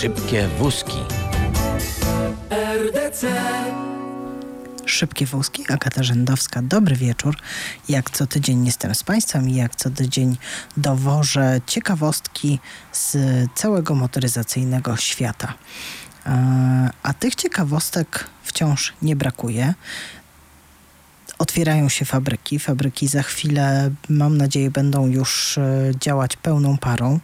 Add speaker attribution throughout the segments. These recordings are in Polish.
Speaker 1: Szybkie wózki. RDC.
Speaker 2: Szybkie wózki, Agata Rzędowska. Dobry wieczór. Jak co tydzień jestem z Państwem i jak co tydzień dowożę ciekawostki z całego motoryzacyjnego świata. E, a tych ciekawostek wciąż nie brakuje. Otwierają się fabryki. Fabryki za chwilę, mam nadzieję, będą już e, działać pełną parą.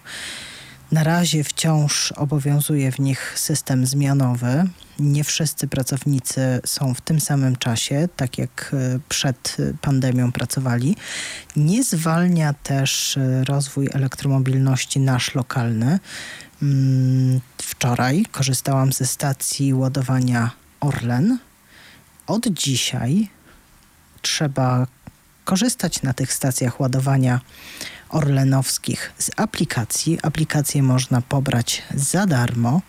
Speaker 2: Na razie wciąż obowiązuje w nich system zmianowy. Nie wszyscy pracownicy są w tym samym czasie, tak jak e, przed pandemią pracowali. Nie zwalnia też e, rozwój elektromobilności nasz lokalny. Mm, wczoraj korzystałam ze stacji ładowania Orlen. Od dzisiaj trzeba korzystać na tych stacjach ładowania orlenowskich z aplikacji. Aplikację można pobrać za darmo.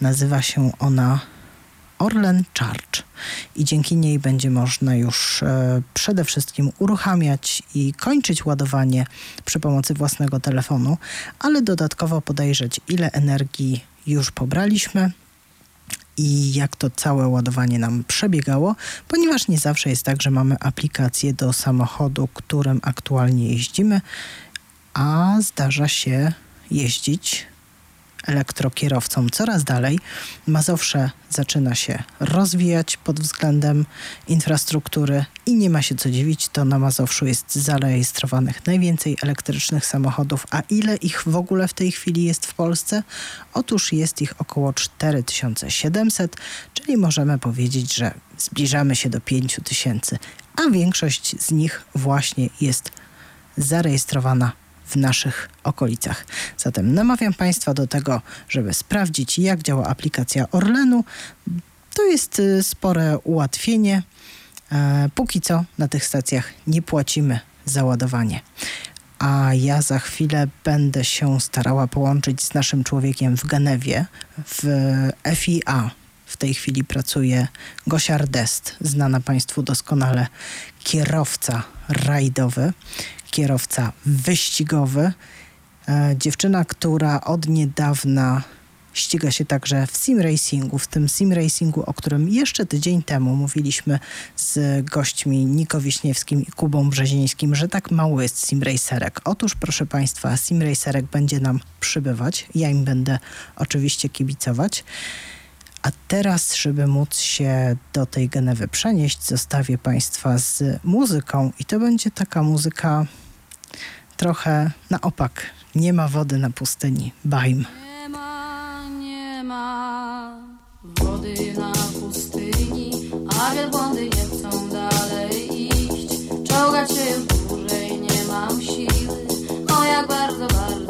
Speaker 2: Nazywa się ona Orlen Charge i dzięki niej będzie można już e, przede wszystkim uruchamiać i kończyć ładowanie przy pomocy własnego telefonu, ale dodatkowo podejrzeć, ile energii już pobraliśmy, i jak to całe ładowanie nam przebiegało, ponieważ nie zawsze jest tak, że mamy aplikację do samochodu, którym aktualnie jeździmy, a zdarza się jeździć elektrokierowcom coraz dalej. Mazowsze zaczyna się rozwijać pod względem infrastruktury i nie ma się co dziwić, to na Mazowszu jest zarejestrowanych najwięcej elektrycznych samochodów, a ile ich w ogóle w tej chwili jest w Polsce? Otóż jest ich około 4700, czyli możemy powiedzieć, że zbliżamy się do 5000, a większość z nich właśnie jest zarejestrowana w naszych okolicach. Zatem namawiam Państwa do tego, żeby sprawdzić, jak działa aplikacja Orlenu. To jest y, spore ułatwienie. E, póki co na tych stacjach nie płacimy za ładowanie. A ja za chwilę będę się starała połączyć z naszym człowiekiem w Genewie, w FIA. W tej chwili pracuje Gosia Ardest, znana Państwu doskonale kierowca rajdowy, kierowca wyścigowy. E, dziewczyna, która od niedawna ściga się także w sim racingu, w tym sim racingu, o którym jeszcze tydzień temu mówiliśmy z gośćmi Niko Wiśniewskim i Kubą Brzezińskim, że tak mało jest sim racerek. Otóż, proszę Państwa, sim racerek będzie nam przybywać. Ja im będę oczywiście kibicować. A teraz, żeby móc się do tej Genewy przenieść, zostawię Państwa z muzyką i to będzie taka muzyka trochę na opak. Nie ma wody na pustyni. Bajm.
Speaker 3: Nie ma, nie ma wody na pustyni, a wielbłądy nie chcą dalej iść. Czołgać się już dłużej nie mam siły, o jak bardzo, bardzo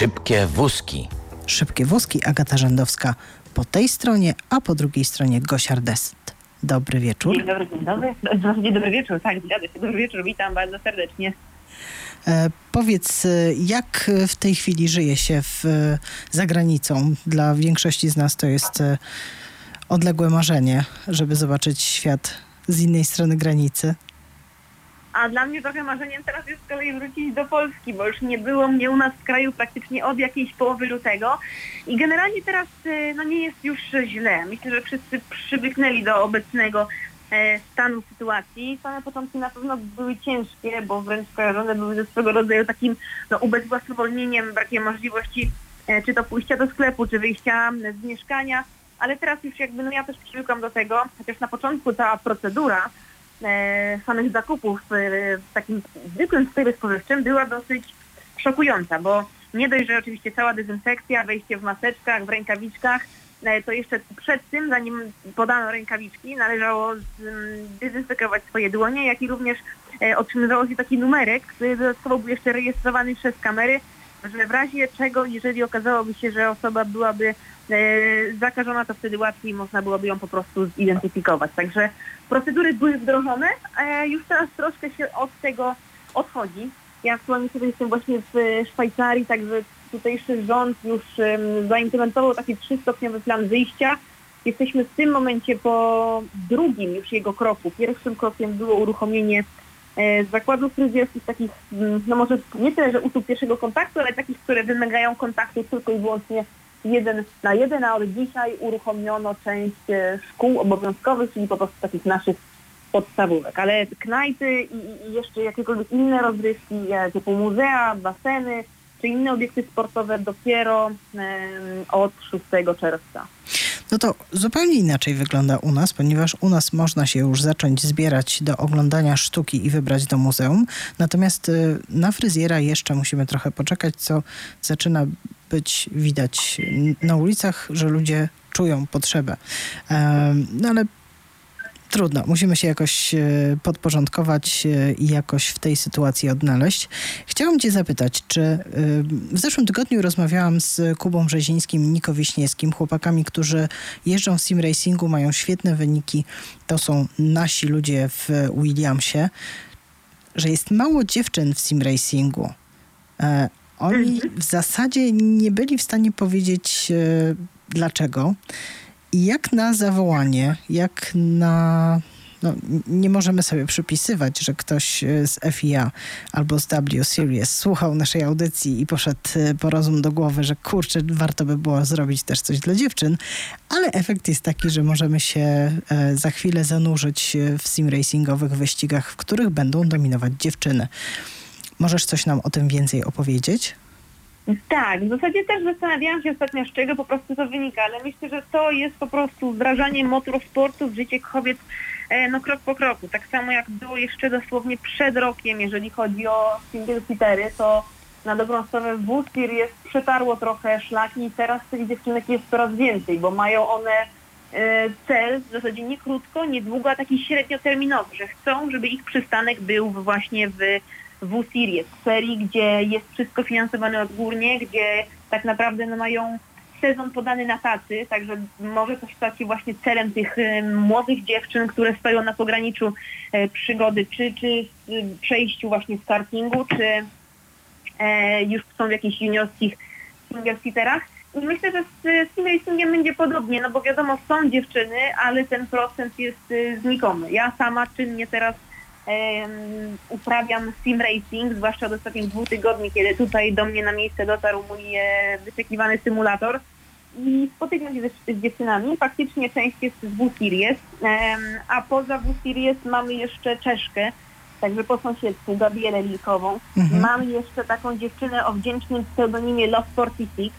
Speaker 1: Szybkie wózki.
Speaker 2: Szybkie wózki Agata Rzędowska po tej stronie, a po drugiej stronie Gosia Dest. Dobry wieczór.
Speaker 4: Dzień dobry, dzień dobry. Dzień dobry wieczór, tak, zgadza się. Dobry wieczór, witam bardzo serdecznie.
Speaker 2: E, powiedz, e, jak w tej chwili żyje się w, e, za granicą? Dla większości z nas to jest e, odległe marzenie, żeby zobaczyć świat z innej strony granicy.
Speaker 4: A dla mnie trochę marzeniem teraz jest z kolei wrócić do Polski, bo już nie było mnie u nas w kraju praktycznie od jakiejś połowy lutego. I generalnie teraz e, no, nie jest już źle. Myślę, że wszyscy przywyknęli do obecnego e, stanu sytuacji. Same początki na pewno były ciężkie, bo wręcz kojarzone były ze swego rodzaju takim no, ubezwłasnowolnieniem, brakiem możliwości e, czy to pójścia do sklepu, czy wyjścia z mieszkania. Ale teraz już jakby no ja też przywykłam do tego, chociaż na początku ta procedura samych zakupów e, w takim zwykłym sklepie spożywczym była dosyć szokująca, bo nie dość, że oczywiście cała dezynfekcja, wejście w maseczkach, w rękawiczkach, e, to jeszcze przed tym, zanim podano rękawiczki, należało dezynfekować swoje dłonie, jak i również e, otrzymywało się taki numerek, który dodatkowo był jeszcze rejestrowany przez kamery, że w razie czego, jeżeli okazałoby się, że osoba byłaby E, zakażona, to wtedy łatwiej można byłoby ją po prostu zidentyfikować. Także procedury były wdrożone, a już teraz troszkę się od tego odchodzi. Ja aktualnie sobie jestem właśnie w Szwajcarii, także tutejszy rząd już zaimplementował taki trzystopniowy plan wyjścia. Jesteśmy w tym momencie po drugim już jego kroku. Pierwszym krokiem było uruchomienie e, zakładów fryzjerskich, takich, mm, no może nie tyle, że usług pierwszego kontaktu, ale takich, które wymagają kontaktu tylko i wyłącznie jeden na jeden, a od dzisiaj uruchomiono część e, szkół obowiązkowych, czyli po prostu takich naszych podstawówek. Ale knajpy i, i jeszcze jakiekolwiek inne rozrywki, e, typu muzea, baseny, czy inne obiekty sportowe dopiero od 6 czerwca.
Speaker 2: No to zupełnie inaczej wygląda u nas, ponieważ u nas można się już zacząć zbierać do oglądania sztuki i wybrać do muzeum. Natomiast y, na fryzjera jeszcze musimy trochę poczekać, co zaczyna być widać na ulicach, że ludzie czują potrzebę. No ale trudno, musimy się jakoś e, podporządkować e, i jakoś w tej sytuacji odnaleźć. Chciałam cię zapytać, czy e, w zeszłym tygodniu rozmawiałam z Kubą Brzezińskim i Niko Wiśniewskim, chłopakami, którzy jeżdżą w sim racingu, mają świetne wyniki. To są nasi ludzie w Williamsie, że jest mało dziewczyn w sim racingu. Oni mhm. w zasadzie nie byli w stanie powiedzieć dlaczego. I jak na zawołanie, jak na. No, nie możemy sobie przypisywać, że ktoś e, z FIA albo z W Series słuchał naszej audycji i poszedł e, po rozum do głowy, że kurczę, warto by było zrobić też coś dla dziewczyn, ale efekt jest taki, że możemy się e, za chwilę zanurzyć w sim racingowych wyścigach, w których będą dominować dziewczyny. Możesz coś nam o tym więcej opowiedzieć?
Speaker 4: Tak, w zasadzie też zastanawiałam się ostatnio, z czego po prostu to wynika, ale myślę, że to jest po prostu wdrażanie motorsportu w życie kobiet e, no krok po kroku. Tak samo jak było jeszcze dosłownie przed rokiem, jeżeli chodzi o single seatery, to na dobrą sprawę w jest przetarło trochę szlaki i teraz tych dziewczynek jest coraz więcej, bo mają one e, cel w zasadzie nie krótko, nie długo, a taki średnioterminowy, że chcą, żeby ich przystanek był właśnie w w-Series, serii, gdzie jest wszystko finansowane odgórnie, gdzie tak naprawdę no, mają sezon podany na tacy, także może to stać się właśnie celem tych y, młodych dziewczyn, które stoją na pograniczu y, przygody, czy, czy w przejściu właśnie z kartingu, czy e, już są w jakichś juniorskich single seaterach. I myślę, że z single racingiem będzie podobnie, no bo wiadomo, są dziewczyny, ale ten procent jest y, znikomy. Ja sama czynnie teraz uprawiam sim racing, zwłaszcza od ostatnich dwóch tygodni, kiedy tutaj do mnie na miejsce dotarł mój e, wyczekiwany symulator i spotykam się z, dziewczynami. Faktycznie część jest z W-Series, a poza W-Series mamy jeszcze Czeszkę, także po sąsiedztwu Gabrielę Lilkową. Mhm. Mamy jeszcze taką dziewczynę o wdzięcznym pseudonimie Love 46,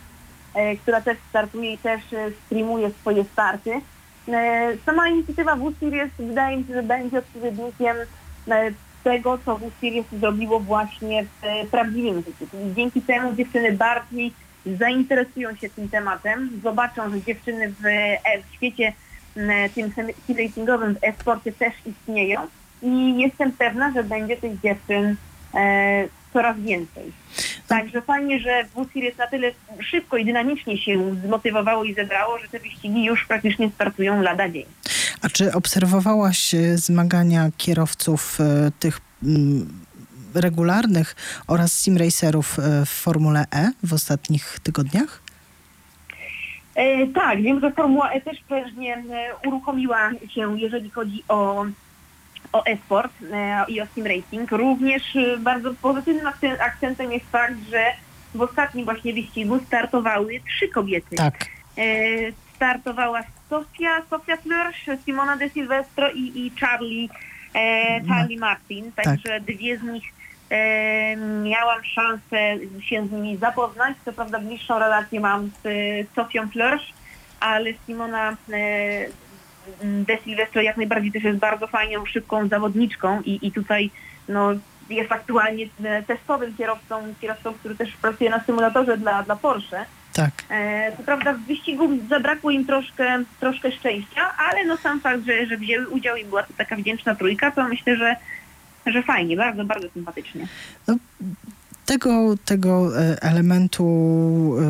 Speaker 4: e, która też startuje i też e, streamuje swoje starty. Sama inicjatywa W-Series wydaje mi się, że będzie odpowiednikiem tego, co W-Series zrobiło właśnie w prawdziwym życiu. Czyli dzięki temu dziewczyny bardziej zainteresują się tym tematem, zobaczą, że dziewczyny w, e, w świecie tym ratingowym, w e-sporcie też istnieją i jestem pewna, że będzie tych dziewczyn e, coraz więcej. Także fajnie, że WCIR jest na tyle szybko i dynamicznie się zmotywowało i zebrało, że te wyścigi już praktycznie startują lada dzień.
Speaker 2: A czy obserwowałaś e, zmagania kierowców e, tych mm, regularnych oraz simracerów e, w Formule E w ostatnich tygodniach?
Speaker 4: E, tak, wiem, że Formuła E też pewnie uruchomiła się, jeżeli chodzi o, o e-sport i o sim racing. Również bardzo pozytywnym akcen- akcentem jest fakt, że w ostatnim właśnie wyścigu startowały trzy kobiety.
Speaker 2: Tak.
Speaker 4: Startowała Sofia, Sofia Flörsch, Simona de Silvestro i, i Charlie, e, Charlie Martin. Także dwie z nich e, miałam szansę się z nimi zapoznać. Co prawda bliższą relację mam z e, Sofią Flörsch, ale Simona e, de Silvestro jak najbardziej też jest bardzo fajną, szybką zawodniczką i, i tutaj no, jest aktualnie e, testowym kierowcą, kierowcą, który też pracuje na symulatorze dla, dla Porsche.
Speaker 2: Tak.
Speaker 4: E, co prawda w wyścigu zabrakło im troszkę, troszkę szczęścia, ale no sam fakt, że, że wzięły udział i była to taka wdzięczna trójka, to myślę, że, że fajnie, bardzo, bardzo sympatycznie.
Speaker 2: Tego, tego e, elementu e,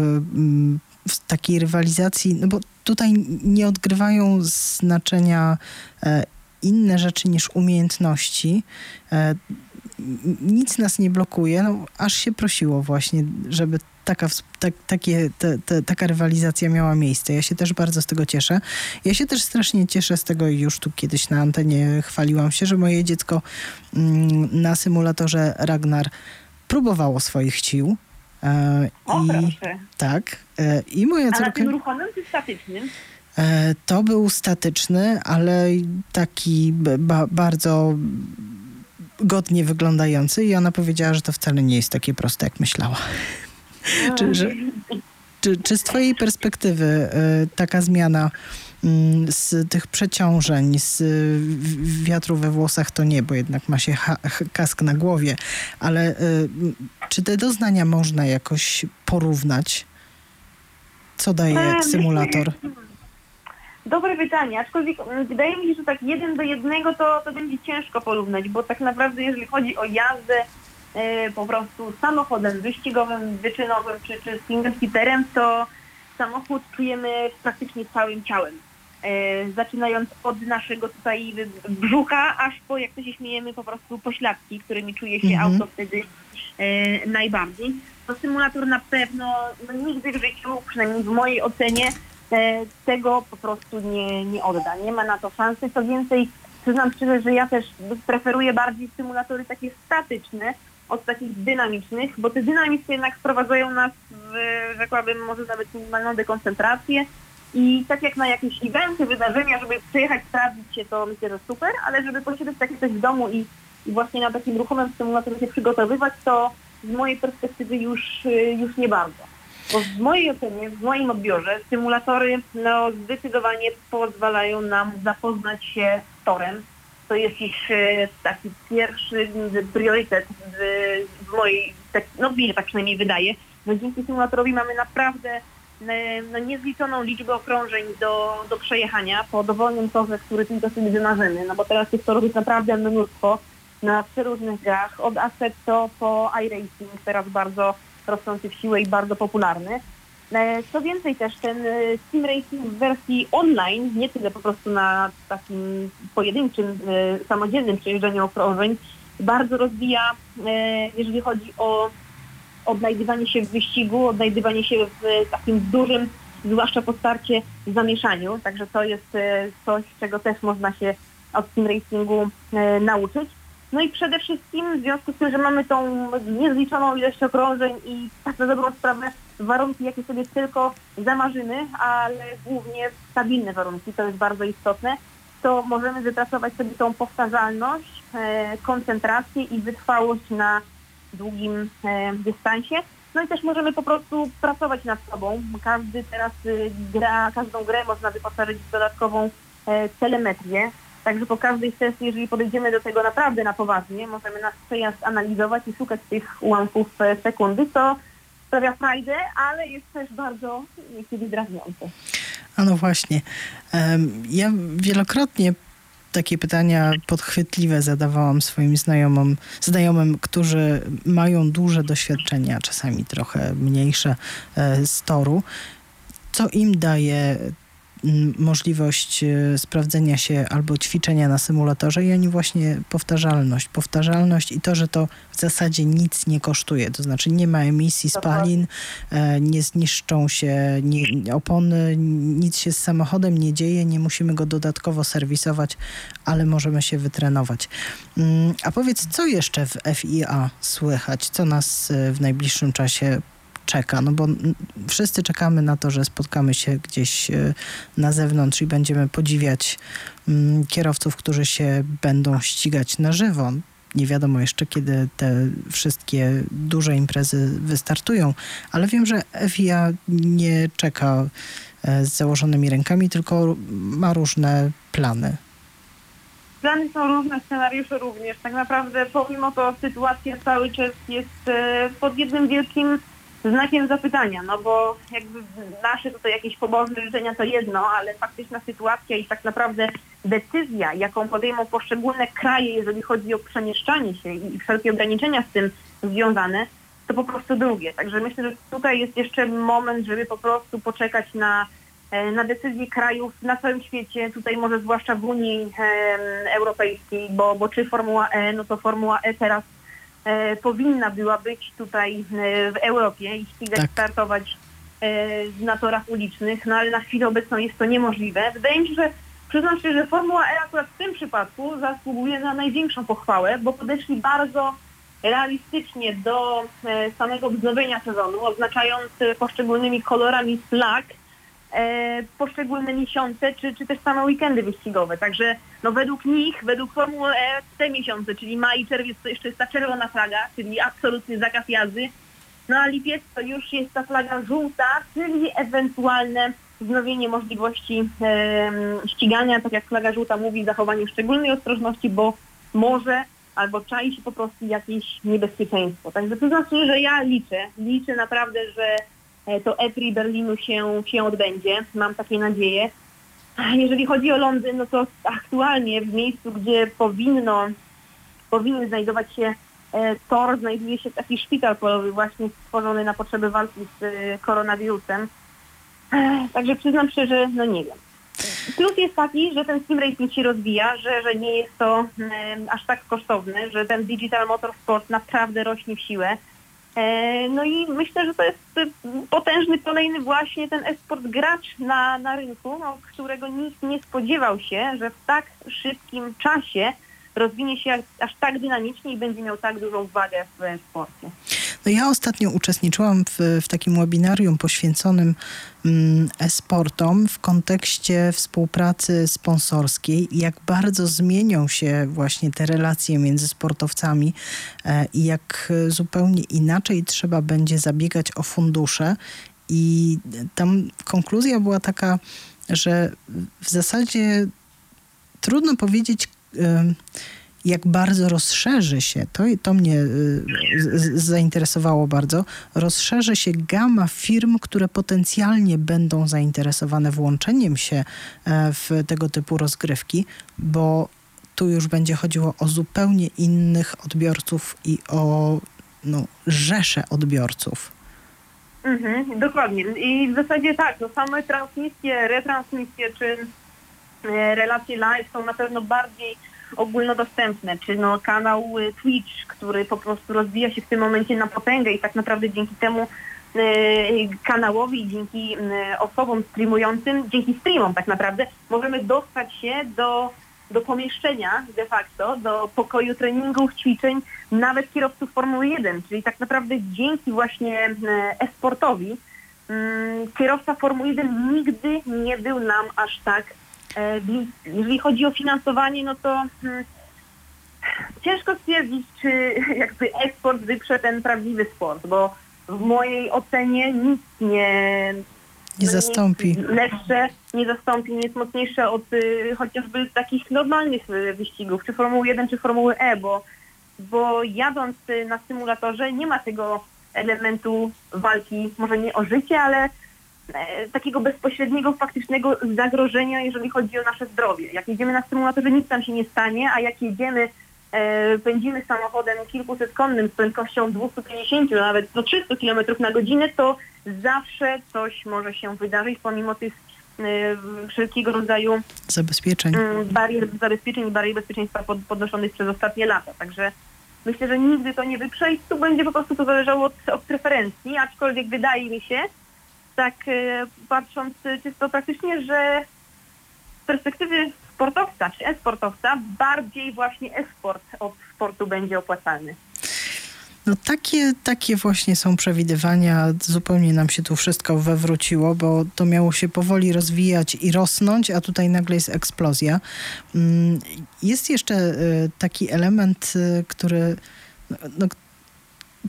Speaker 2: w takiej rywalizacji, no bo tutaj nie odgrywają znaczenia e, inne rzeczy niż umiejętności. Nic nas nie blokuje, no, aż się prosiło właśnie, żeby taka, tak, takie, te, te, taka rywalizacja miała miejsce. Ja się też bardzo z tego cieszę. Ja się też strasznie cieszę z tego i już tu kiedyś na antenie chwaliłam się, że moje dziecko mm, na symulatorze Ragnar próbowało swoich sił. E,
Speaker 4: O
Speaker 2: I
Speaker 4: proszę.
Speaker 2: tak. E, I moja
Speaker 4: A na
Speaker 2: córka.
Speaker 4: tym ruchomym czy statycznym?
Speaker 2: E, to był statyczny, ale taki ba, bardzo godnie wyglądający i ona powiedziała, że to wcale nie jest takie proste, jak myślała. Czy, że, czy, czy z twojej perspektywy e, taka zmiana mm, z tych przeciążeń, z w- wiatru we włosach to nie, bo jednak ma się kask na głowie, ale e, m, czy te doznania można jakoś porównać? Co daje
Speaker 4: Em,
Speaker 2: symulator?
Speaker 4: Dobre pytanie, aczkolwiek wydaje mi się, że tak jeden do jednego to, to będzie ciężko porównać, bo tak naprawdę jeżeli chodzi o jazdę e, po prostu samochodem wyścigowym, wyczynowym czy, czy single seaterem, to samochód czujemy praktycznie całym ciałem. E, zaczynając od naszego tutaj brzucha, aż po, jak to się śmiejemy, po prostu pośladki, którymi czuje się
Speaker 2: Mhm.
Speaker 4: auto wtedy e, najbardziej. To symulator na pewno no, nigdy w życiu, przynajmniej w mojej ocenie, e, tego po prostu nie, nie odda. Nie ma na to szansy. Co więcej, przyznam szczerze, że ja też preferuję bardziej symulatory takie statyczne od takich dynamicznych, bo te dynamiczne jednak wprowadzają nas w, rzekłabym, może nawet minimalną dekoncentrację i tak jak na jakieś eventy, wydarzenia, żeby przyjechać, sprawdzić się, to myślę, że super, ale żeby posiadać takie coś w domu i, i właśnie na takim ruchomym symulatorze się przygotowywać, to z mojej perspektywy już, y, już nie bardzo. Bo w mojej ocenie, w moim odbiorze symulatory no, zdecydowanie pozwalają nam zapoznać się z torem. To jest ich e, taki pierwszy priorytet w, mojej, tak, no mnie tak przynajmniej wydaje, że dzięki symulatorowi mamy naprawdę no, niezliczoną liczbę okrążeń do, do przejechania po dowolnym torze, który tylko sobie wymarzymy. No bo teraz tych torów jest naprawdę mnóstwo na przeróżnych grach, od Assetto po iRacing, teraz bardzo rosnący w siłę i bardzo popularny. E, Co więcej też ten e, sim racing w wersji online, nie tyle po prostu na takim pojedynczym, e, samodzielnym przejeżdżaniu okrążeń, bardzo rozwija, jeżeli chodzi o odnajdywanie się w wyścigu, odnajdywanie się w takim dużym, zwłaszcza po starcie, zamieszaniu. Także to jest coś, czego też można się od sim racingu nauczyć. No i przede wszystkim w związku z tym, że mamy tą niezliczoną ilość okrążeń i tak na dobrą sprawę warunki, jakie sobie tylko zamarzymy, ale głównie stabilne warunki, to jest bardzo istotne, to możemy wypracować sobie tą powtarzalność, e, koncentrację i wytrwałość na długim e, dystansie. No i też możemy po prostu pracować nad sobą. Każdy teraz y, gra, każdą grę można wyposażyć w dodatkową e, telemetrię. Także po każdej sesji, jeżeli podejdziemy do tego naprawdę na poważnie, możemy nasz przejazd analizować i szukać tych ułamków e, sekundy, co sprawia frajdę, ale jest też bardzo niekiedy drażniące.
Speaker 2: A no właśnie. Ja wielokrotnie takie pytania podchwytliwe zadawałam swoim znajomym, znajomym, którzy mają duże doświadczenia, czasami trochę mniejsze e, z toru. Co im daje możliwość e, sprawdzenia się albo ćwiczenia na symulatorze i oni właśnie powtarzalność. Powtarzalność i to, że to w zasadzie nic nie kosztuje. To znaczy nie ma emisji spalin, e, nie zniszczą się opony, nic się z samochodem nie dzieje, nie musimy go dodatkowo serwisować, ale możemy się wytrenować. Mm, a powiedz, co jeszcze w FIA słychać? Co nas e, w najbliższym czasie czeka, no bo wszyscy czekamy na to, że spotkamy się gdzieś e, na zewnątrz i będziemy podziwiać mm, kierowców, którzy się będą ścigać na żywo. Nie wiadomo jeszcze, kiedy te wszystkie duże imprezy wystartują, ale wiem, że FIA nie czeka e, z założonymi rękami, tylko ma różne plany.
Speaker 4: Plany są różne, scenariusze również. Tak naprawdę pomimo to sytuacja cały czas jest e, pod jednym wielkim znakiem zapytania, no bo jakby nasze tutaj jakieś pobożne życzenia to jedno, ale faktyczna sytuacja i tak naprawdę decyzja, jaką podejmą poszczególne kraje, jeżeli chodzi o przemieszczanie się i wszelkie ograniczenia z tym związane, to po prostu drugie. Także myślę, że tutaj jest jeszcze moment, żeby po prostu poczekać na, e, na decyzje krajów na całym świecie, tutaj może zwłaszcza w Unii Europejskiej, bo, bo czy Formuła E, no to Formuła E teraz powinna była być tutaj e, w Europie i ścigać, tak. startować e, na torach ulicznych, no ale na chwilę obecną jest to niemożliwe. Wydaje mi się, że przyznam się, że Formuła E akurat w tym przypadku zasługuje na największą pochwałę, bo podeszli bardzo realistycznie do e, samego wznowienia sezonu, oznaczając poszczególnymi kolorami flag e, poszczególne miesiące, czy, czy też same weekendy wyścigowe. Także no według nich, według Formuły E te miesiące, czyli maj i czerwiec to jeszcze jest ta czerwona flaga, czyli absolutny zakaz jazdy. No a lipiec to już jest ta flaga żółta, czyli ewentualne wznowienie możliwości e, ścigania, tak jak flaga żółta mówi, zachowanie szczególnej ostrożności, bo może albo czai się po prostu jakieś niebezpieczeństwo. Także to znaczy, że ja liczę, liczę naprawdę, że E, to EPRI Berlinu się, się odbędzie. Mam takie nadzieję. Jeżeli chodzi o Londyn, no to aktualnie w miejscu, gdzie powinno, powinien znajdować się e, tor, znajduje się taki szpital polowy właśnie stworzony na potrzeby walki z e, koronawirusem. Także przyznam szczerze, no nie wiem. Plus jest taki, że ten sim racing się rozwija, że, że nie jest to aż tak kosztowne, że ten digital motorsport naprawdę rośnie w siłę. E, no i myślę, że to jest potężny kolejny właśnie ten esport gracz na, na rynku, no, którego nikt nie spodziewał się, że w tak szybkim czasie rozwinie się aż tak dynamicznie i będzie miał tak dużą wagę w sporcie.
Speaker 2: No ja ostatnio uczestniczyłam w, w takim webinarium poświęconym mm, e-sportom w kontekście współpracy sponsorskiej i jak bardzo zmienią się właśnie te relacje między sportowcami e, i jak zupełnie inaczej trzeba będzie zabiegać o fundusze. I tam konkluzja była taka, że w zasadzie trudno powiedzieć, jak bardzo rozszerzy się, to, to mnie y, zainteresowało bardzo, rozszerzy się gama firm, które potencjalnie będą zainteresowane włączeniem się e, w tego typu rozgrywki, bo tu już będzie chodziło o zupełnie innych odbiorców i o no, odbiorców.
Speaker 4: Mhm, dokładnie. I w zasadzie tak, no same transmisje, retransmisje czy e, relacje live są na pewno bardziej ogólnodostępne, czy no kanał y, Twitch, który po prostu rozwija się w tym momencie na potęgę i tak naprawdę dzięki temu y, kanałowi, dzięki y, osobom streamującym, dzięki streamom tak naprawdę możemy dostać się do, do pomieszczenia de facto, do pokoju treningów, ćwiczeń, nawet kierowców Formuły 1, czyli tak naprawdę dzięki właśnie e-sportowi mm, kierowca Formuły 1 nigdy nie był nam aż tak jeżeli chodzi o finansowanie, no to hmm, ciężko stwierdzić, czy jakby eksport wyprze ten prawdziwy sport, bo w mojej ocenie nic nie,
Speaker 2: nie zastąpi.
Speaker 4: lepsze, nie zastąpi, nie jest mocniejsze od y, chociażby takich normalnych y, wyścigów, czy Formuły 1, czy Formuły E, bo, bo jadąc y, na symulatorze nie ma tego elementu walki, może nie o życie, ale e, takiego bezpośredniego, faktycznego zagrożenia, jeżeli chodzi o nasze zdrowie. Jak jedziemy na symulatorze, nic tam się nie stanie, a jak jedziemy, e, pędzimy samochodem kilkusetkonnym z prędkością 250, nawet do 300 km na godzinę, to zawsze coś może się wydarzyć, pomimo tych e, wszelkiego rodzaju
Speaker 2: Zabezpieczeń.
Speaker 4: mm, barier zabezpieczeń i barier bezpieczeństwa pod, podnoszonych przez ostatnie lata. Także myślę, że nigdy to nie wyprze i tu będzie po prostu to zależało od, od preferencji, aczkolwiek wydaje mi się, tak e, patrząc e, czysto praktycznie, że z perspektywy sportowca czy e-sportowca bardziej właśnie e-sport od sportu będzie opłacalny.
Speaker 2: No takie, takie właśnie są przewidywania. Zupełnie nam się tu wszystko wewróciło, bo to miało się powoli rozwijać i rosnąć, a tutaj nagle jest eksplozja. Mm, Jest jeszcze y, taki element, y, który no, no,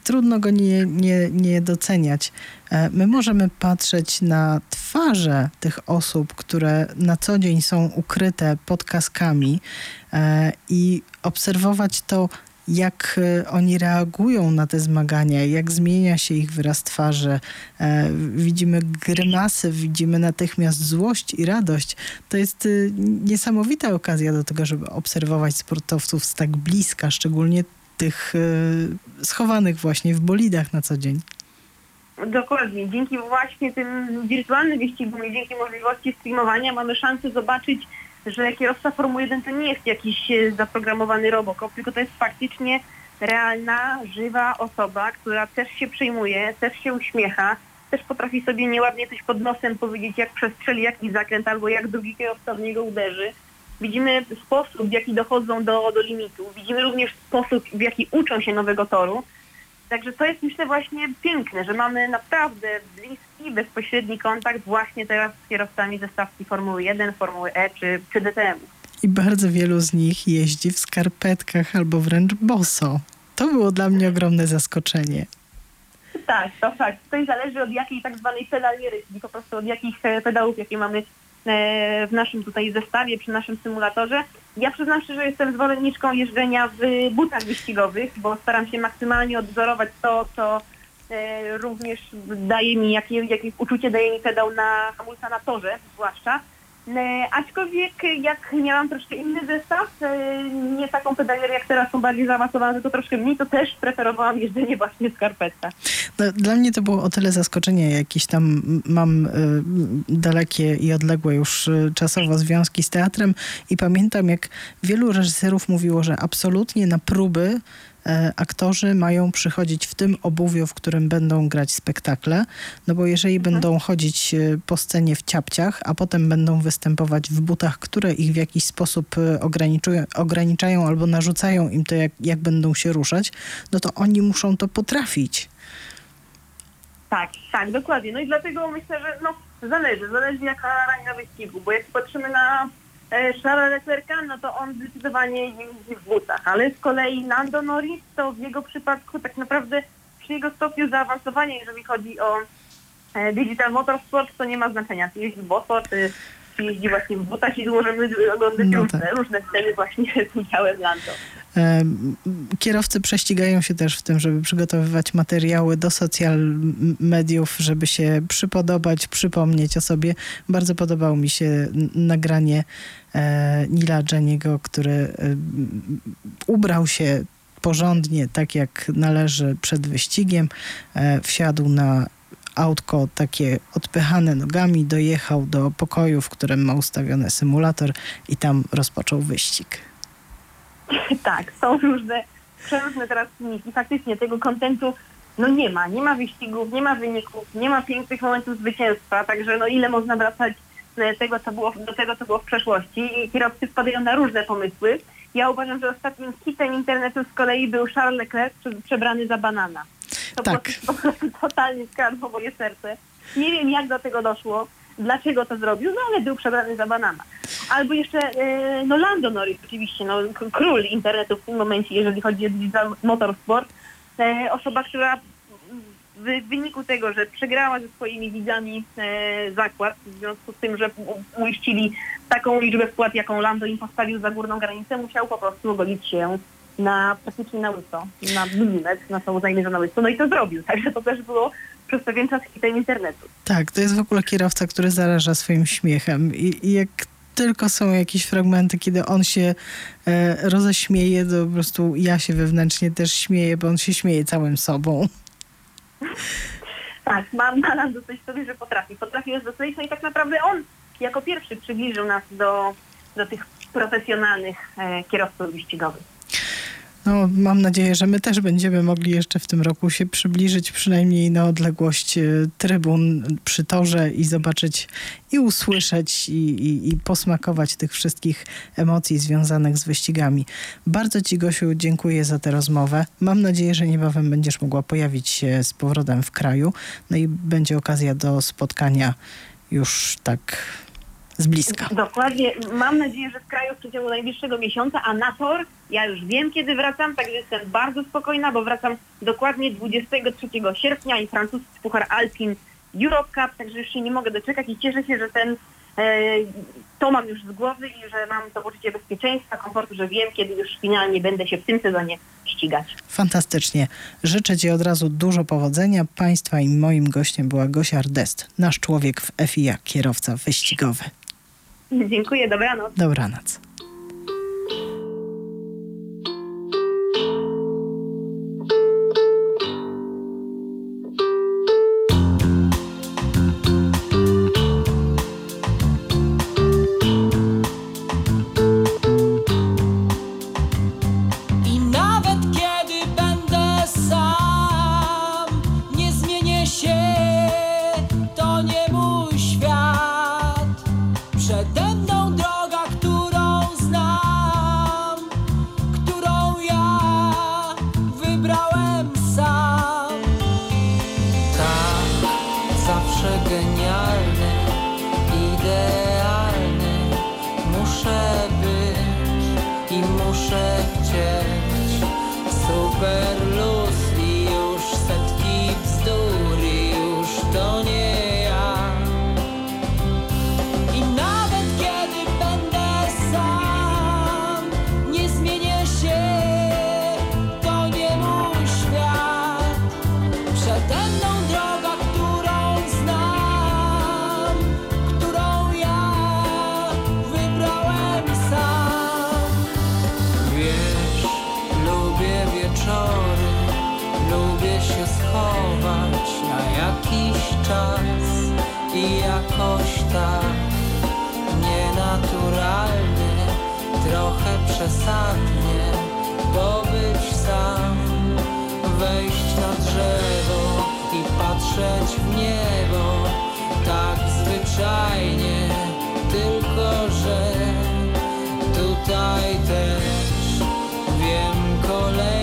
Speaker 2: trudno go nie, nie, nie doceniać. E, My możemy patrzeć na twarze tych osób, które na co dzień są ukryte pod kaskami e, i obserwować to, jak e, oni reagują na te zmagania, jak zmienia się ich wyraz twarzy. Widzimy grymasy, widzimy natychmiast złość i radość. To jest y, niesamowita okazja do tego, żeby obserwować sportowców z tak bliska, szczególnie tych y, schowanych właśnie w bolidach na co dzień.
Speaker 4: Dokładnie. Dzięki właśnie tym wirtualnym wyścigom i dzięki możliwości streamowania mamy szansę zobaczyć, że kierowca Formuły 1 to nie jest jakiś e, zaprogramowany robokop, tylko to jest faktycznie realna, żywa osoba, która też się przejmuje, też się uśmiecha, też potrafi sobie nieładnie coś pod nosem powiedzieć, jak przestrzeli jakiś zakręt albo jak drugi kierowca w niego uderzy. Widzimy sposób, w jaki dochodzą do, do limitu. Widzimy również sposób, w jaki uczą się nowego toru. Także to jest myślę właśnie piękne, że mamy naprawdę bliski, bezpośredni kontakt właśnie teraz z kierowcami ze stawki Formuły 1, Formuły E czy, czy DTM.
Speaker 2: I bardzo wielu z nich jeździ w skarpetkach albo wręcz boso. To było dla mnie ogromne zaskoczenie.
Speaker 4: Tak, to fakt. To zależy od jakiej tak zwanej pedaliery, czyli po prostu od jakich e, pedałów, jakie mamy w naszym tutaj zestawie, przy naszym symulatorze. Ja przyznam szczerze, że jestem zwolenniczką jeżdżenia w butach wyścigowych, bo staram się maksymalnie odwzorować to, co e, również daje mi, jakie, jakie uczucie daje mi pedał na hamulca na torze zwłaszcza. E, aczkolwiek jak miałam troszkę inny zestaw, e, nie taką pedalierę jak teraz, są bardziej zaawansowane, tylko troszkę mniej, to też preferowałam jeżdżenie właśnie w skarpetkach.
Speaker 2: No, dla mnie to było o tyle zaskoczenie, jakieś tam mam y, dalekie i odległe już czasowo związki z teatrem i pamiętam, jak wielu reżyserów mówiło, że absolutnie na próby aktorzy mają przychodzić w tym obuwiu, w którym będą grać spektakle, no bo jeżeli będą chodzić e, po scenie w ciapciach, a potem będą występować w butach, które ich w jakiś sposób e, ograniczają albo narzucają im to, jak, jak będą się ruszać, no to oni muszą to potrafić.
Speaker 4: Tak, tak, dokładnie. No i dlatego myślę, że no zależy, zależy jaka ranga wyścigu, bo jak patrzymy na e, Charlesa Leclerca, no to on zdecydowanie jeździ w butach, ale z kolei Lando Norris to w jego przypadku tak naprawdę przy jego stopniu zaawansowania, jeżeli chodzi o e, Digital Motorsport, to nie ma znaczenia, czy jeździ boso, czy, czy jeździ właśnie w butach i możemy oglądać
Speaker 2: No
Speaker 4: różne,
Speaker 2: tak.
Speaker 4: różne sceny właśnie z udziałem Lando.
Speaker 2: Kierowcy prześcigają się też w tym, żeby przygotowywać materiały do social mediów, żeby się przypodobać, przypomnieć o sobie. Bardzo podobało mi się nagranie e, Nila Jeniego, który ubrał się porządnie, tak jak należy przed wyścigiem. E, wsiadł na autko takie odpychane nogami, dojechał do pokoju, w którym ma ustawiony symulator i tam rozpoczął wyścig.
Speaker 4: Tak, są różne, przeróżne teraz czynniki. Faktycznie tego kontentu no nie ma. Nie ma wyścigów, nie ma wyników, nie ma pięknych momentów zwycięstwa, także no ile można wracać e, tego, co było, do tego, co było w przeszłości i kierowcy wpadają na różne pomysły. Ja uważam, że ostatnim hitem internetu z kolei był Charles Leclerc prze- przebrany za banana. To
Speaker 2: Tak.
Speaker 4: po prostu- po prostu totalnie skradło moje serce. Nie wiem, jak do tego doszło, dlaczego to zrobił, no ale był przebrany za banana. Albo jeszcze, e, no Lando Norris oczywiście, no król internetu w tym momencie, jeżeli chodzi o motorsport. E, osoba, która w wyniku tego, że przegrała ze swoimi widzami e, zakład, w związku z tym, że u- uiścili taką liczbę wpłat, jaką Lando im postawił za górną granicę, musiał po prostu ogolić się na praktycznie na łyso, na milimetr, na całą na łyso. No i to zrobił, także to też było przez pewien czas hitem internetu.
Speaker 2: Tak, to jest w ogóle kierowca, który zaraża swoim śmiechem i, i jak tylko są jakieś fragmenty, kiedy on się e, roześmieje, to po prostu ja się wewnętrznie też śmieję, bo on się śmieje całym sobą.
Speaker 4: Tak, mam na nas dosyć sobie, że potrafi. Potrafi już docenić, no i tak naprawdę on jako pierwszy przybliżył nas do, do tych profesjonalnych e, kierowców wyścigowych.
Speaker 2: No, mam nadzieję, że my też będziemy mogli jeszcze w tym roku się przybliżyć przynajmniej na odległość e, trybun przy torze i zobaczyć i usłyszeć i, i, i, posmakować tych wszystkich emocji związanych z wyścigami. Bardzo Ci, Gosiu, dziękuję za tę rozmowę. Mam nadzieję, że niebawem będziesz mogła pojawić się z powrotem w kraju. No i będzie okazja do spotkania już tak z bliska.
Speaker 4: Dokładnie. Mam nadzieję, że w kraju w przeciągu najbliższego miesiąca, a na tor ja już wiem, kiedy wracam, także jestem bardzo spokojna, bo wracam dokładnie 23 sierpnia i francuski Puchar Alpin Europe Cup, także już się nie mogę doczekać i cieszę się, że ten e, to mam już z głowy i że mam to poczucie bezpieczeństwa, komfortu, że wiem, kiedy już finalnie będę się w tym sezonie ścigać.
Speaker 2: Fantastycznie. Życzę Ci od razu dużo powodzenia. Państwa i moim gościem była Gosia Ardest, nasz człowiek w FIA, kierowca wyścigowy.
Speaker 4: Dziękuję, dobranoc.
Speaker 2: Dobranoc.
Speaker 1: but przesadnie Bo być sam, wejść na drzewo I patrzeć w niebo. Tak zwyczajnie, tylko że Tutaj też wiem kolejne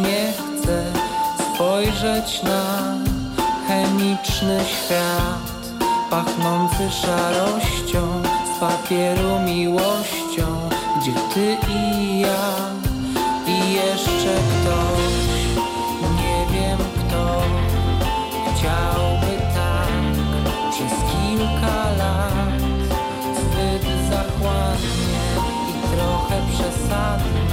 Speaker 1: nie chcę spojrzeć na chemiczny świat, pachnący szarością z papieru miłością, gdzie ty i ja i jeszcze ktoś, nie wiem kto, chciałby tak przez kilka lat, zbyt zachłannie i trochę przesadnie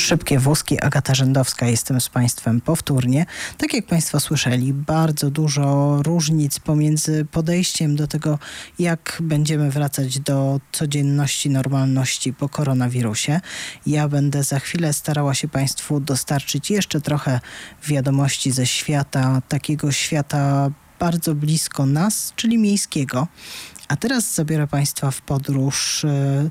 Speaker 2: Szybkie Wózki, Agata Rzędowska, jestem z Państwem powtórnie. Tak jak Państwo słyszeli, bardzo dużo różnic pomiędzy podejściem do tego, jak będziemy wracać do codzienności, normalności po koronawirusie. Ja będę za chwilę starała się Państwu dostarczyć jeszcze trochę wiadomości ze świata, takiego świata bardzo blisko nas, czyli miejskiego. A teraz zabiorę Państwa w podróż e,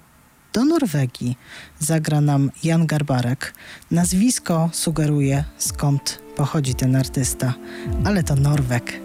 Speaker 2: do Norwegii. Zagra nam Jan Garbarek. Nazwisko sugeruje skąd pochodzi ten artysta, ale to Norweg.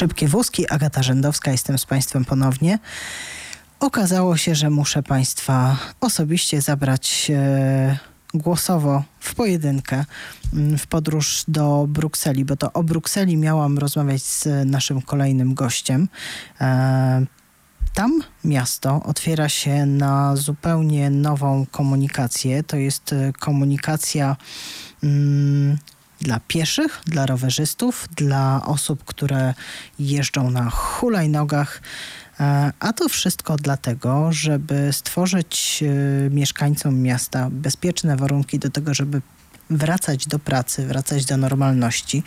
Speaker 2: Szybkie wózki, Agata Rzędowska, jestem z Państwem ponownie. Okazało się, że muszę Państwa osobiście zabrać e, głosowo w pojedynkę mm, w podróż do Brukseli, bo to o Brukseli miałam rozmawiać z naszym kolejnym gościem. E, tam miasto otwiera się na zupełnie nową komunikację. To jest e, komunikacja mm, dla pieszych, dla rowerzystów, dla osób, które jeżdżą na hulajnogach. E, a to wszystko dlatego, żeby stworzyć e, mieszkańcom miasta bezpieczne warunki do tego, żeby wracać do pracy, wracać do normalności,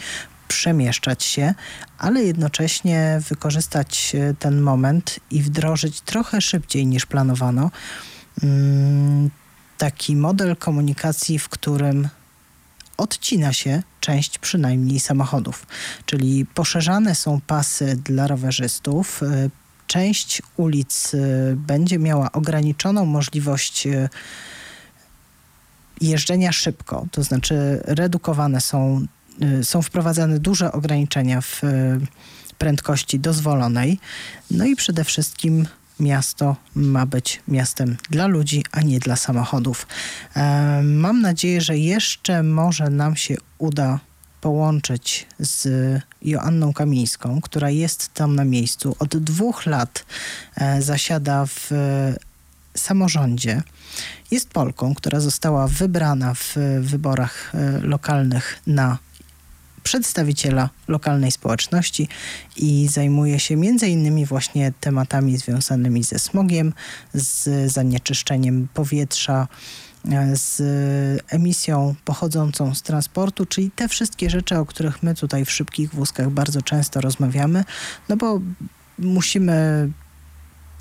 Speaker 2: przemieszczać się, ale jednocześnie wykorzystać e, ten moment i wdrożyć trochę szybciej niż planowano mm, taki model komunikacji, w którym odcina się część przynajmniej samochodów, czyli poszerzane są pasy dla rowerzystów. Część ulic będzie miała ograniczoną możliwość jeżdżenia szybko, to znaczy redukowane są są wprowadzane duże ograniczenia w prędkości dozwolonej. No i przede wszystkim miasto ma być miastem dla ludzi, a nie dla samochodów. E, mam nadzieję, że jeszcze może nam się uda połączyć z Joanną Kamińską, która jest tam na miejscu. Od dwóch lat e, zasiada w samorządzie. Jest Polką, która została wybrana w wyborach e, lokalnych na przedstawiciela lokalnej społeczności i zajmuje się między innymi właśnie tematami związanymi ze smogiem, z zanieczyszczeniem powietrza, z emisją pochodzącą z transportu, czyli te wszystkie rzeczy, o których my tutaj w szybkich wózkach bardzo często rozmawiamy, no bo musimy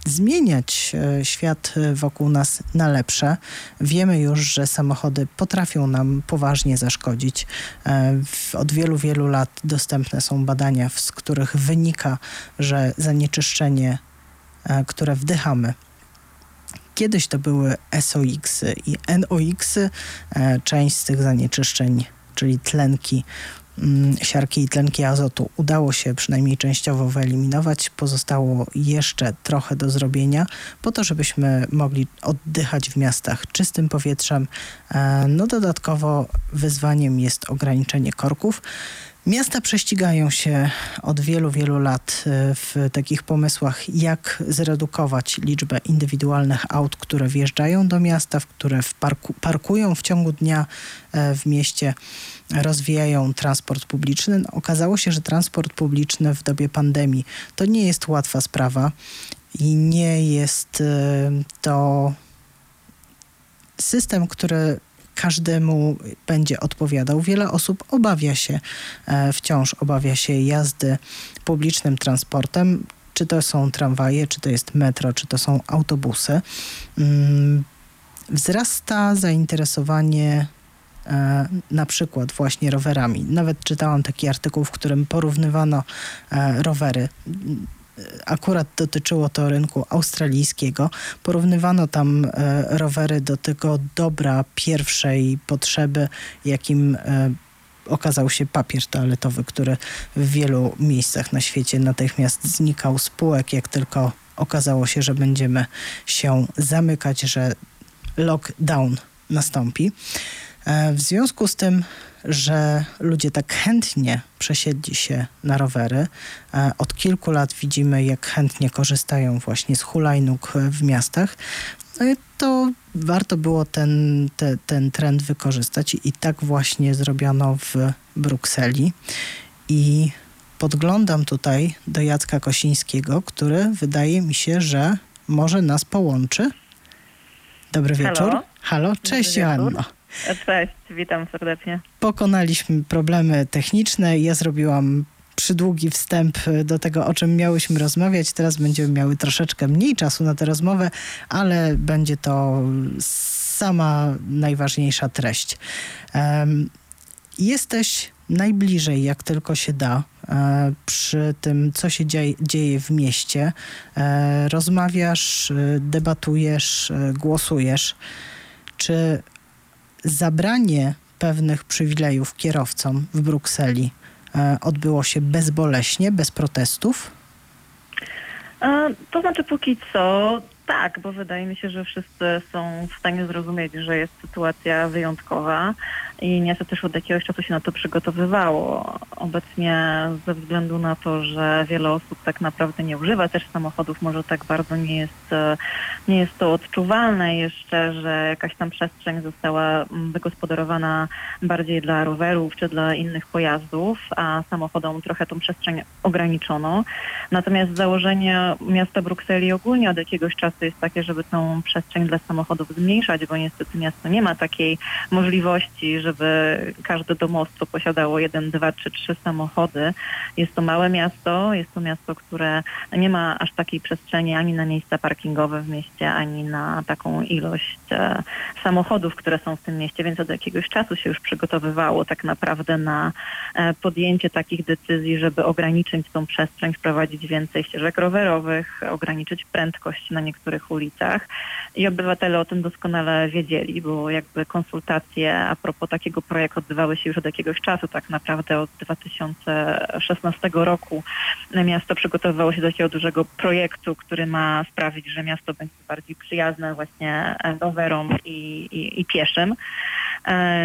Speaker 2: zmieniać e, świat e, wokół nas na lepsze. Wiemy już, że samochody potrafią nam poważnie zaszkodzić. E, od wielu, wielu lat dostępne są badania, z których wynika, że zanieczyszczenie, które wdychamy, Kiedyś to były SOX i NOx. Część z tych zanieczyszczeń, czyli tlenki, siarki i tlenki azotu udało się przynajmniej częściowo wyeliminować. Pozostało jeszcze trochę do zrobienia po to, żebyśmy mogli oddychać w miastach czystym powietrzem. E, no dodatkowo wyzwaniem jest ograniczenie korków. Miasta prześcigają się od wielu, wielu lat e, w takich pomysłach, jak zredukować liczbę indywidualnych aut, które wjeżdżają do miasta, w które w parku, parkują w ciągu dnia e, w mieście, rozwijają transport publiczny. No, okazało się, że transport publiczny w dobie pandemii to nie jest łatwa sprawa i nie jest e, to system, który każdemu będzie odpowiadał. Wiele osób obawia się, e, wciąż obawia się jazdy publicznym transportem, czy to są tramwaje, czy to jest metro, czy to są autobusy. Mm, wzrasta zainteresowanie e, na przykład właśnie rowerami. Nawet czytałam taki artykuł, w którym porównywano e, rowery akurat dotyczyło to rynku australijskiego. Porównywano tam e, rowery do tego dobra pierwszej potrzeby, jakim e, okazał się papier toaletowy, który w wielu miejscach na świecie natychmiast znikał z półek, jak tylko okazało się, że będziemy się zamykać, że lockdown nastąpi. E, w związku z tym że ludzie tak chętnie przesiedli się na rowery. Od kilku lat widzimy, jak chętnie korzystają właśnie z hulajnóg w miastach. No i to warto było ten, te, ten trend wykorzystać i tak właśnie zrobiono w Brukseli. I podglądam tutaj do Jacka Kosińskiego, który wydaje mi się, że może nas połączy. Dobry wieczór.
Speaker 5: Halo,
Speaker 2: Halo. cześć Joanno.
Speaker 5: Cześć, witam serdecznie.
Speaker 2: Pokonaliśmy problemy techniczne. Ja zrobiłam przydługi wstęp do tego, o czym miałyśmy rozmawiać. Teraz będziemy miały troszeczkę mniej czasu na tę rozmowę, ale będzie to sama najważniejsza treść. Um, jesteś najbliżej, jak tylko się da, e, przy tym, co się dzieje, dzieje w mieście. E, rozmawiasz, e, debatujesz, głosujesz. Czy zabranie pewnych przywilejów kierowcom w Brukseli odbyło się bezboleśnie, bez protestów?
Speaker 5: To znaczy póki co tak, bo wydaje mi się, że wszyscy są w stanie zrozumieć, że jest sytuacja wyjątkowa i miasto też od jakiegoś czasu się na to przygotowywało. Obecnie ze względu na to, że wiele osób tak naprawdę nie używa też samochodów, może tak bardzo nie jest, nie jest to odczuwalne jeszcze, że jakaś tam przestrzeń została wygospodarowana bardziej dla rowerów czy dla innych pojazdów, a samochodom trochę tą przestrzeń ograniczono. Natomiast założenie miasta Brukseli ogólnie od jakiegoś czasu jest takie, żeby tą przestrzeń dla samochodów zmniejszać, bo niestety miasto nie ma takiej możliwości, żeby każde domostwo posiadało jeden, dwa czy trzy samochody. Jest to małe miasto, jest to miasto, które nie ma aż takiej przestrzeni ani na miejsca parkingowe w mieście, ani na taką ilość e, samochodów, które są w tym mieście, więc od jakiegoś czasu się już przygotowywało tak naprawdę na podjęcie takich decyzji, żeby ograniczyć tą przestrzeń, wprowadzić więcej ścieżek rowerowych, ograniczyć prędkość na niektórych ulicach i obywatele o tym doskonale wiedzieli, bo jakby konsultacje a propos takiego projektu odbywały się już od jakiegoś czasu, tak naprawdę od 2016 roku miasto przygotowywało się do takiego dużego projektu, który ma sprawić, że miasto będzie bardziej przyjazne właśnie rowerom i, i, i pieszym.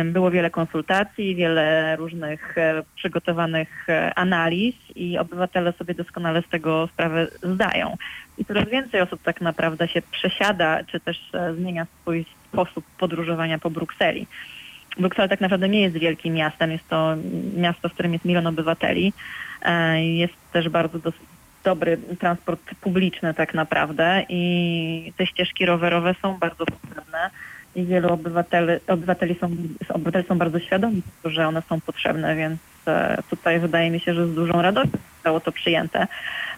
Speaker 5: Było wiele konsultacji, wiele różnych e, przygotowanych e, analiz i obywatele sobie doskonale z tego sprawę zdają. I coraz więcej osób tak naprawdę się przesiada, czy też e, zmienia swój sposób podróżowania po Brukseli. Bruksela tak naprawdę nie jest wielkim miastem, jest to miasto, w którym jest milion obywateli. Jest też bardzo dobry transport publiczny tak naprawdę i te ścieżki rowerowe są bardzo potrzebne i wielu obywateli, obywateli, są, obywateli są bardzo świadomi, że one są potrzebne, więc e, tutaj wydaje mi się, że z dużą radością zostało to przyjęte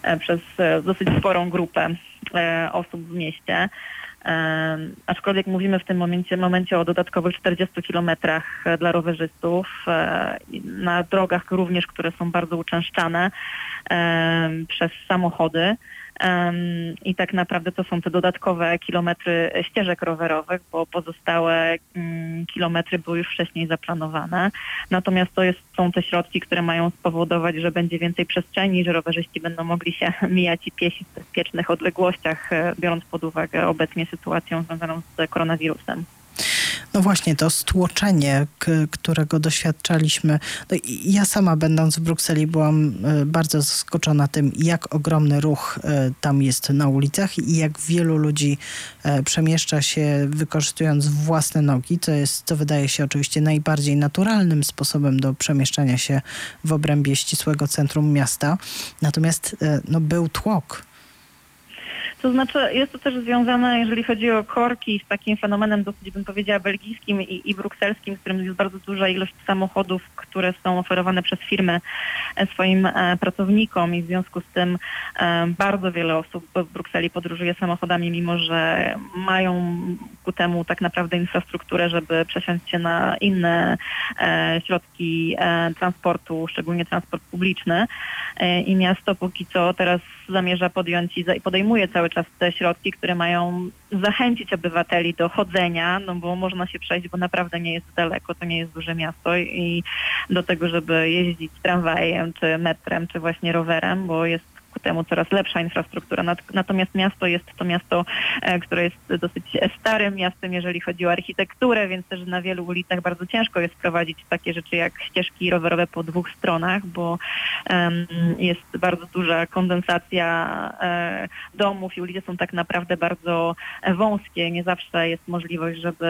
Speaker 5: e, przez e, dosyć sporą grupę osób w mieście. Aczkolwiek mówimy w tym momencie, momencie o dodatkowych 40 kilometrach dla rowerzystów, na drogach również, które są bardzo uczęszczane przez samochody. I tak naprawdę to są te dodatkowe kilometry ścieżek rowerowych, bo pozostałe mm, kilometry były już wcześniej zaplanowane. Natomiast to jest, są te środki, które mają spowodować, że będzie więcej przestrzeni, że rowerzyści będą mogli się mijać i piesić w bezpiecznych odległościach, e, biorąc pod uwagę obecnie sytuację związaną z koronawirusem.
Speaker 2: No właśnie, to stłoczenie, którego doświadczaliśmy. No ja sama będąc w Brukseli byłam e, bardzo zaskoczona tym, jak ogromny ruch e, tam jest na ulicach i jak wielu ludzi e, przemieszcza się wykorzystując własne nogi. To jest, to wydaje się oczywiście najbardziej naturalnym sposobem do przemieszczania się w obrębie ścisłego centrum miasta. Natomiast no, był tłok
Speaker 5: to znaczy jest to też związane, jeżeli chodzi o korki, z takim fenomenem dosyć bym powiedziała belgijskim i, i brukselskim, w którym jest bardzo duża ilość samochodów, które są oferowane przez firmy e, swoim e, pracownikom i w związku z tym e, bardzo wiele osób w Brukseli podróżuje samochodami, mimo że mają ku temu tak naprawdę infrastrukturę, żeby przesiąść się na inne środki transportu, szczególnie transport publiczny. I miasto póki co teraz zamierza podjąć i podejmuje cały czas te środki, które mają zachęcić obywateli do chodzenia, no bo można się przejść, bo naprawdę nie jest daleko, to nie jest duże miasto i do tego, żeby jeździć tramwajem, czy metrem, czy właśnie rowerem, bo jest ku temu coraz lepsza infrastruktura. Natomiast miasto jest to miasto, e, które jest dosyć starym miastem, jeżeli chodzi o architekturę, więc też na wielu ulicach bardzo ciężko jest prowadzić takie rzeczy jak ścieżki rowerowe po dwóch stronach, bo jest bardzo duża kondensacja e, domów i ulice są tak naprawdę bardzo wąskie. Nie zawsze jest możliwość, żeby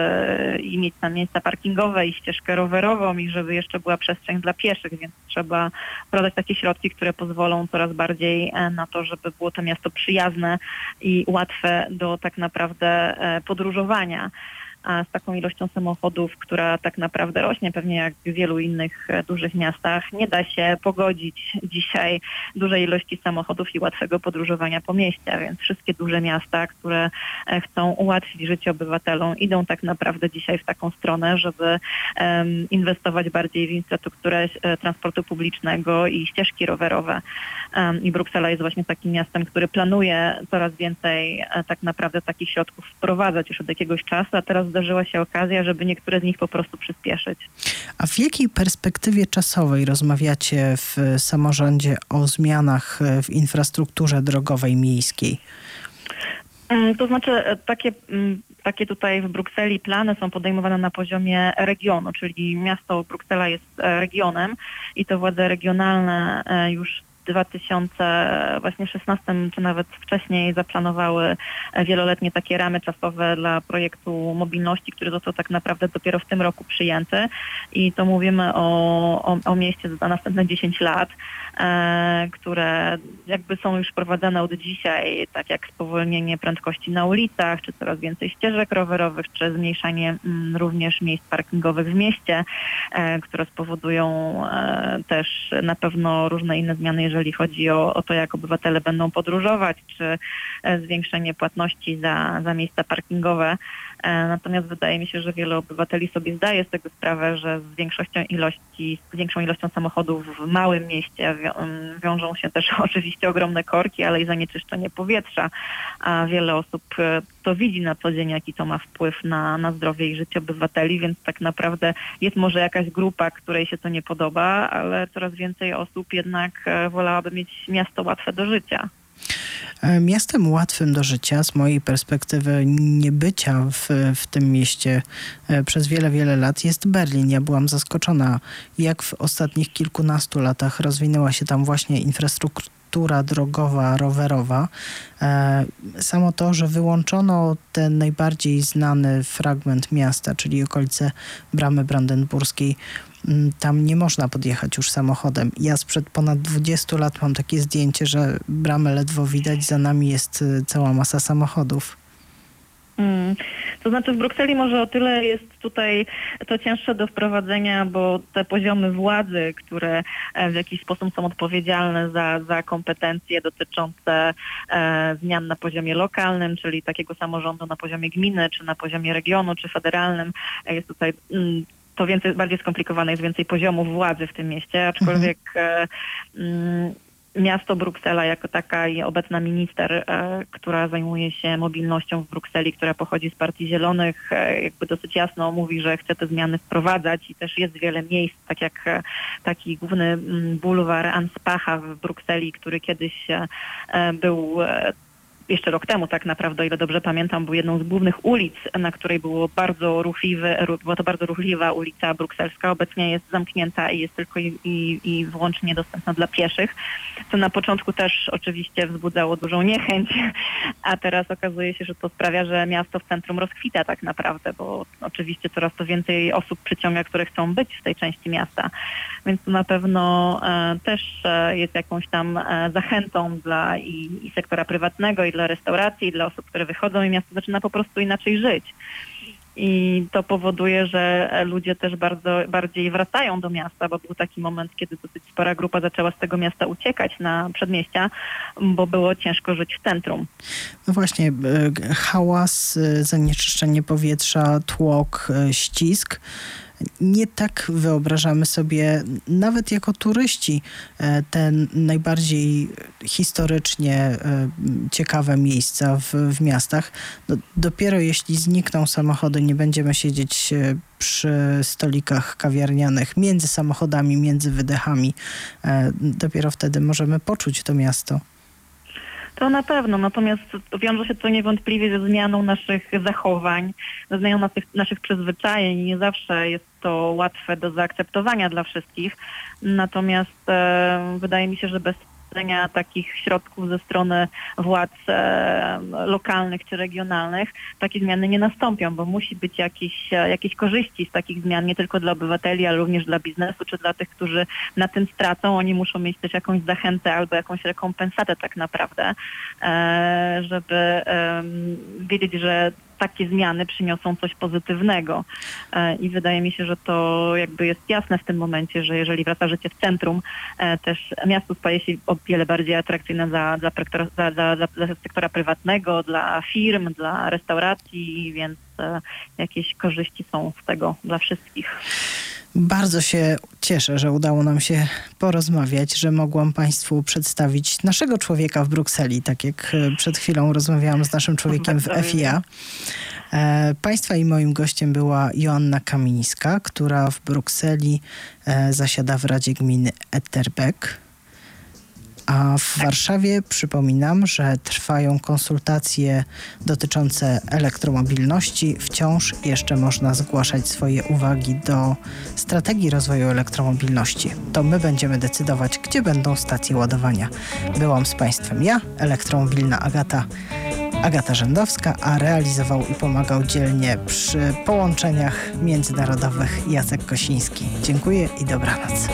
Speaker 5: mieć tam miejsca parkingowe i ścieżkę rowerową i żeby jeszcze była przestrzeń dla pieszych, więc trzeba wprowadzać takie środki, które pozwolą coraz bardziej E, na to, żeby było to miasto przyjazne i łatwe do tak naprawdę e, podróżowania a z taką ilością samochodów, która tak naprawdę rośnie, pewnie jak w wielu innych e, dużych miastach, nie da się pogodzić dzisiaj dużej ilości samochodów i łatwego podróżowania po mieście, więc wszystkie duże miasta, które e, chcą ułatwić życie obywatelom, idą tak naprawdę dzisiaj w taką stronę, żeby um, inwestować bardziej w infrastrukturę e, transportu publicznego i ścieżki rowerowe. Um, I Bruksela jest właśnie takim miastem, który planuje coraz więcej tak naprawdę takich środków wprowadzać już od jakiegoś czasu, a teraz zdarzyła się okazja, żeby niektóre z nich po prostu przyspieszyć.
Speaker 2: A w jakiej perspektywie czasowej rozmawiacie w samorządzie o zmianach w infrastrukturze drogowej miejskiej?
Speaker 5: Mm, to znaczy e, takie, mm, takie tutaj w Brukseli plany są podejmowane na poziomie regionu, czyli miasto Bruksela jest e, regionem i to władze regionalne e, już 2016 czy nawet wcześniej zaplanowały wieloletnie takie ramy czasowe dla projektu mobilności, który został tak naprawdę dopiero w tym roku przyjęty. I to mówimy o, o, o mieście za następne 10 lat, e, które jakby są już prowadzone od dzisiaj, tak jak spowolnienie prędkości na ulicach, czy coraz więcej ścieżek rowerowych, czy zmniejszanie mm, również miejsc parkingowych w mieście, e, które spowodują e, też na pewno różne inne zmiany, jeżeli chodzi o, o to, jak obywatele będą podróżować, czy e, zwiększenie płatności za, za miejsca parkingowe. E, natomiast wydaje mi się, że wiele obywateli sobie zdaje z tego sprawę, że z większością ilości, z większą ilością samochodów w małym mieście wiążą się też oczywiście ogromne korki, ale i zanieczyszczenie powietrza. A wiele osób e, to widzi na co dzień, jaki to ma wpływ na, na zdrowie i życie obywateli, więc tak naprawdę jest może jakaś grupa, której się to nie podoba, ale coraz więcej osób jednak e, wolałaby mieć miasto łatwe do życia.
Speaker 2: Miastem łatwym do życia, z mojej perspektywy niebycia w, w tym mieście e, przez wiele, wiele lat, jest Berlin. Ja byłam zaskoczona, jak w ostatnich kilkunastu latach rozwinęła się tam właśnie infrastruktura drogowa, rowerowa. E, samo to, że wyłączono ten najbardziej znany fragment miasta, czyli okolice Bramy Brandenburskiej, tam nie można podjechać już samochodem. Ja sprzed ponad 20 lat mam takie zdjęcie, że bramę ledwo widać, za nami jest y, cała masa samochodów.
Speaker 5: Hmm. To znaczy w Brukseli może o tyle jest tutaj to cięższe do wprowadzenia, bo te poziomy władzy, które e, w jakiś sposób są odpowiedzialne za, za kompetencje dotyczące e, zmian na poziomie lokalnym, czyli takiego samorządu na poziomie gminy, czy na poziomie regionu, czy federalnym, e, jest tutaj mm, to więcej, bardziej skomplikowane, jest więcej poziomów władzy w tym mieście, aczkolwiek mhm. mm, miasto Bruksela jako taka i obecna minister, e, która zajmuje się mobilnością w Brukseli, która pochodzi z Partii Zielonych, e, jakby dosyć jasno mówi, że chce te zmiany wprowadzać i też jest wiele miejsc, tak jak e, taki główny mm, bulwar Anspacha w Brukseli, który kiedyś był jeszcze rok temu tak naprawdę, o ile dobrze pamiętam, był jedną z głównych ulic, na której było bardzo ruchliwy, była to bardzo ruchliwa ulica brukselska. Obecnie jest zamknięta i jest tylko i, i, i wyłącznie dostępna dla pieszych, co na początku też oczywiście wzbudzało dużą niechęć, a teraz okazuje się, że to sprawia, że miasto w centrum rozkwita tak naprawdę, bo oczywiście coraz to więcej osób przyciąga, które chcą być w tej części miasta. Więc to na pewno e, też e, jest jakąś tam e, zachętą dla i, i sektora prywatnego, i dla restauracji, i dla osób, które wychodzą i miasto zaczyna po prostu inaczej żyć. I to powoduje, że ludzie też bardzo bardziej wracają do miasta, bo był taki moment, kiedy dosyć spora grupa zaczęła z tego miasta uciekać na przedmieścia, bo było ciężko żyć w centrum.
Speaker 2: No właśnie, hałas, zanieczyszczenie powietrza, tłok, ścisk nie tak wyobrażamy sobie, nawet jako turyści, e, te najbardziej historycznie e, ciekawe miejsca w, w miastach. No, dopiero jeśli znikną samochody, nie będziemy siedzieć e, przy stolikach kawiarnianych, między samochodami, między wydechami, dopiero wtedy możemy poczuć to miasto.
Speaker 5: To na pewno, natomiast wiąże się to niewątpliwie ze zmianą naszych zachowań, ze zmianą naszych, naszych przyzwyczajeń. Nie zawsze jest to łatwe do zaakceptowania dla wszystkich. Natomiast e, wydaje mi się, że bez takich środków ze strony władz e, lokalnych czy regionalnych, takie zmiany nie nastąpią, bo musi być jakieś, e, jakieś korzyści z takich zmian, nie tylko dla obywateli, ale również dla biznesu, czy dla tych, którzy na tym stracą. Oni muszą mieć też jakąś zachętę albo jakąś rekompensatę tak naprawdę, e, żeby wiedzieć, że takie zmiany przyniosą coś pozytywnego. E, I wydaje mi się, że to jakby jest jasne w tym momencie, że jeżeli wraca życie w centrum, e, też miasto staje się o wiele bardziej atrakcyjne dla, dla, dla, dla, dla sektora prywatnego, dla firm, dla restauracji, więc e, jakieś korzyści są z tego dla wszystkich.
Speaker 2: Bardzo się cieszę, że udało nam się porozmawiać, że mogłam Państwu przedstawić naszego człowieka w Brukseli, tak jak przed chwilą rozmawiałam z naszym człowiekiem w FIA. E, państwa i moim gościem była Joanna Kamińska, która w Brukseli e, zasiada w Radzie Gminy Etterbeck. A w Warszawie przypominam, że trwają konsultacje dotyczące elektromobilności. Wciąż jeszcze można zgłaszać swoje uwagi do strategii rozwoju elektromobilności. To my będziemy decydować, gdzie będą stacje ładowania. Byłam z Państwem ja, elektromobilna Agata. Agata Rzędowska, a realizował i pomagał dzielnie przy połączeniach międzynarodowych Jacek Kosiński. Dziękuję i dobranoc.